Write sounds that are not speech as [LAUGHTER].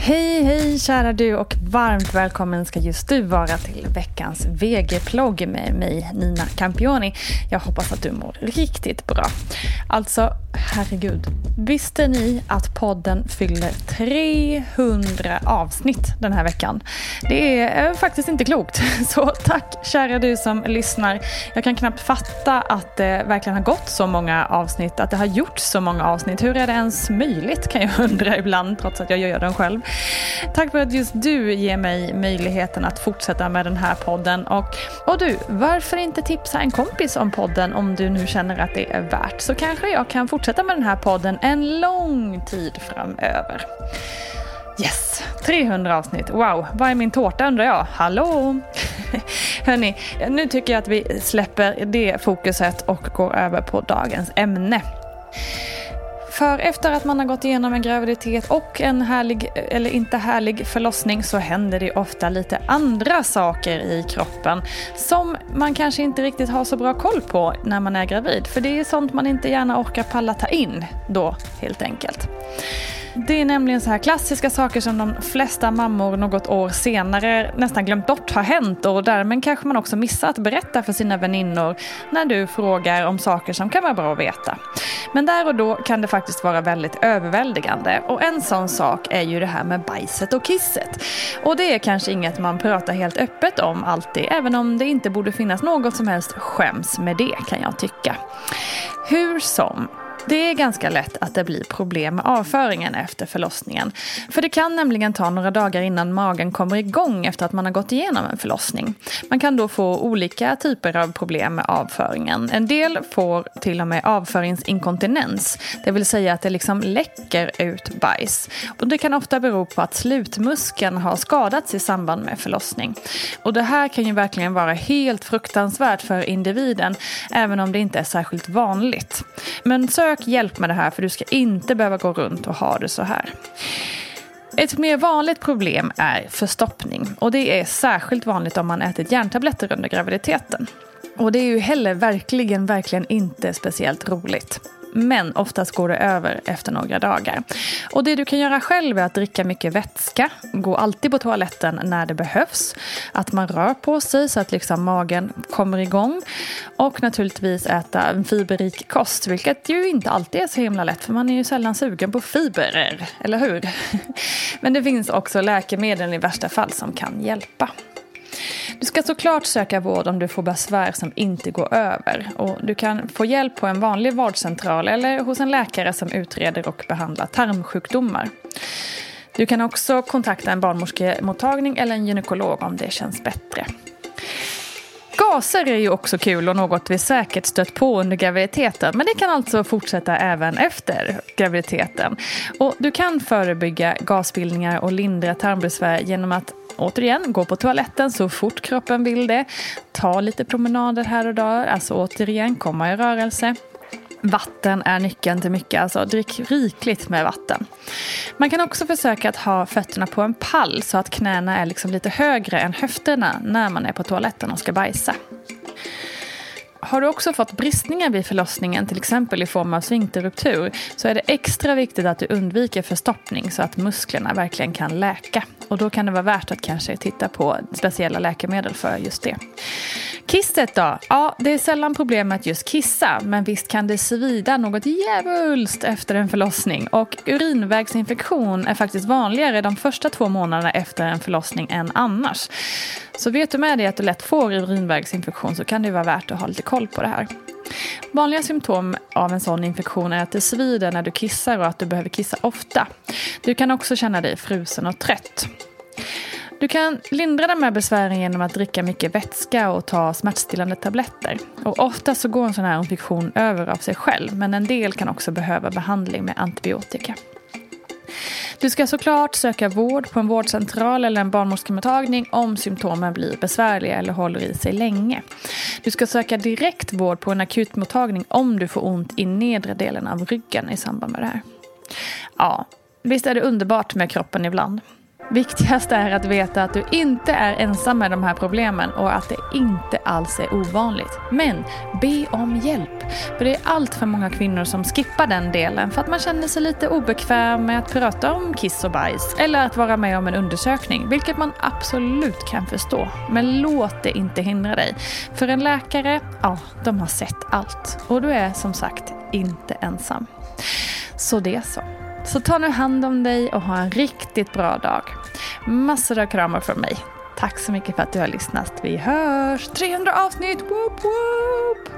Hej, hej kära du och varmt välkommen ska just du vara till veckans VG-plogg med mig Nina Campioni. Jag hoppas att du mår riktigt bra. Alltså, herregud. Visste ni att podden fyller 300 avsnitt den här veckan? Det är eh, faktiskt inte klokt. [LAUGHS] Så tack kära du som lyssnar. Jag kan knappt fatta att det verkligen har gått så många avsnitt, att det har gjorts så många avsnitt. Hur är det ens möjligt kan jag [LAUGHS] undra ibland, trots att jag gör den själv. Tack för att just du ger mig möjligheten att fortsätta med den här podden. Och, och du, varför inte tipsa en kompis om podden om du nu känner att det är värt? Så kanske jag kan fortsätta med den här podden en lång tid framöver. Yes, 300 avsnitt. Wow, vad är min tårta undrar jag? Hallå! [LAUGHS] Hörni, nu tycker jag att vi släpper det fokuset och går över på dagens ämne. För efter att man har gått igenom en graviditet och en härlig, eller inte härlig förlossning så händer det ofta lite andra saker i kroppen som man kanske inte riktigt har så bra koll på när man är gravid. För det är sånt man inte gärna orkar palla ta in då helt enkelt. Det är nämligen så här klassiska saker som de flesta mammor något år senare nästan glömt bort har hänt och därmed kanske man också missar att berätta för sina väninnor när du frågar om saker som kan vara bra att veta. Men där och då kan det faktiskt vara väldigt överväldigande och en sån sak är ju det här med bajset och kisset. Och det är kanske inget man pratar helt öppet om alltid, även om det inte borde finnas något som helst skäms med det kan jag tycka. Hur som, det är ganska lätt att det blir problem med avföringen efter förlossningen. För det kan nämligen ta några dagar innan magen kommer igång efter att man har gått igenom en förlossning. Man kan då få olika typer av problem med avföringen. En del får till och med avföringsinkontinens, det vill säga att det liksom läcker ut bajs. Och det kan ofta bero på att slutmuskeln har skadats i samband med förlossning. Och det här kan ju verkligen vara helt fruktansvärt för individen, även om det inte är särskilt vanligt. Men sök hjälp med det här för du ska inte behöva gå runt och ha det så här. Ett mer vanligt problem är förstoppning och det är särskilt vanligt om man ätit järntabletter under graviditeten. Och det är ju heller verkligen, verkligen inte speciellt roligt. Men oftast går det över efter några dagar. Och det du kan göra själv är att dricka mycket vätska. Gå alltid på toaletten när det behövs. Att man rör på sig så att liksom magen kommer igång. Och naturligtvis äta en fiberrik kost. Vilket ju inte alltid är så himla lätt för man är ju sällan sugen på fibrer. Eller hur? [LAUGHS] Men det finns också läkemedel i värsta fall som kan hjälpa. Du ska såklart söka vård om du får besvär som inte går över. Och du kan få hjälp på en vanlig vårdcentral eller hos en läkare som utreder och behandlar tarmsjukdomar. Du kan också kontakta en barnmorskemottagning eller en gynekolog om det känns bättre. Gaser är ju också kul och något vi säkert stött på under graviditeten. Men det kan alltså fortsätta även efter graviditeten. Och du kan förebygga gasbildningar och lindra tarmbesvär genom att återigen, gå på toaletten så fort kroppen vill det. Ta lite promenader här och där, alltså återigen komma i rörelse. Vatten är nyckeln till mycket, alltså drick rikligt med vatten. Man kan också försöka att ha fötterna på en pall så att knäna är liksom lite högre än höfterna när man är på toaletten och ska bajsa. Har du också fått bristningar vid förlossningen, till exempel i form av sfinkterruptur, så är det extra viktigt att du undviker förstoppning så att musklerna verkligen kan läka. Och då kan det vara värt att kanske titta på speciella läkemedel för just det. Kisset då? Ja, det är sällan problem med att just kissa, men visst kan det svida något djävulskt efter en förlossning. Och urinvägsinfektion är faktiskt vanligare de första två månaderna efter en förlossning än annars. Så vet du med dig att du lätt får urinvägsinfektion så kan det vara värt att ha lite koll på det här. Vanliga symptom av en sån infektion är att det svider när du kissar och att du behöver kissa ofta. Du kan också känna dig frusen och trött. Du kan lindra de här besvären genom att dricka mycket vätska och ta smärtstillande tabletter. Och ofta så går en sån här infektion över av sig själv men en del kan också behöva behandling med antibiotika. Du ska såklart söka vård på en vårdcentral eller en barnmorskemottagning om symptomen blir besvärliga eller håller i sig länge. Du ska söka direkt vård på en akutmottagning om du får ont i nedre delen av ryggen i samband med det här. Ja, visst är det underbart med kroppen ibland. Viktigast är att veta att du inte är ensam med de här problemen och att det inte alls är ovanligt. Men be om hjälp. För det är allt för många kvinnor som skippar den delen för att man känner sig lite obekväm med att prata om kiss och bajs eller att vara med om en undersökning, vilket man absolut kan förstå. Men låt det inte hindra dig. För en läkare, ja, de har sett allt. Och du är som sagt inte ensam. Så det så. Så ta nu hand om dig och ha en riktigt bra dag. Massor av kramar från mig. Tack så mycket för att du har lyssnat. Vi hörs! 300 avsnitt! Woop, woop.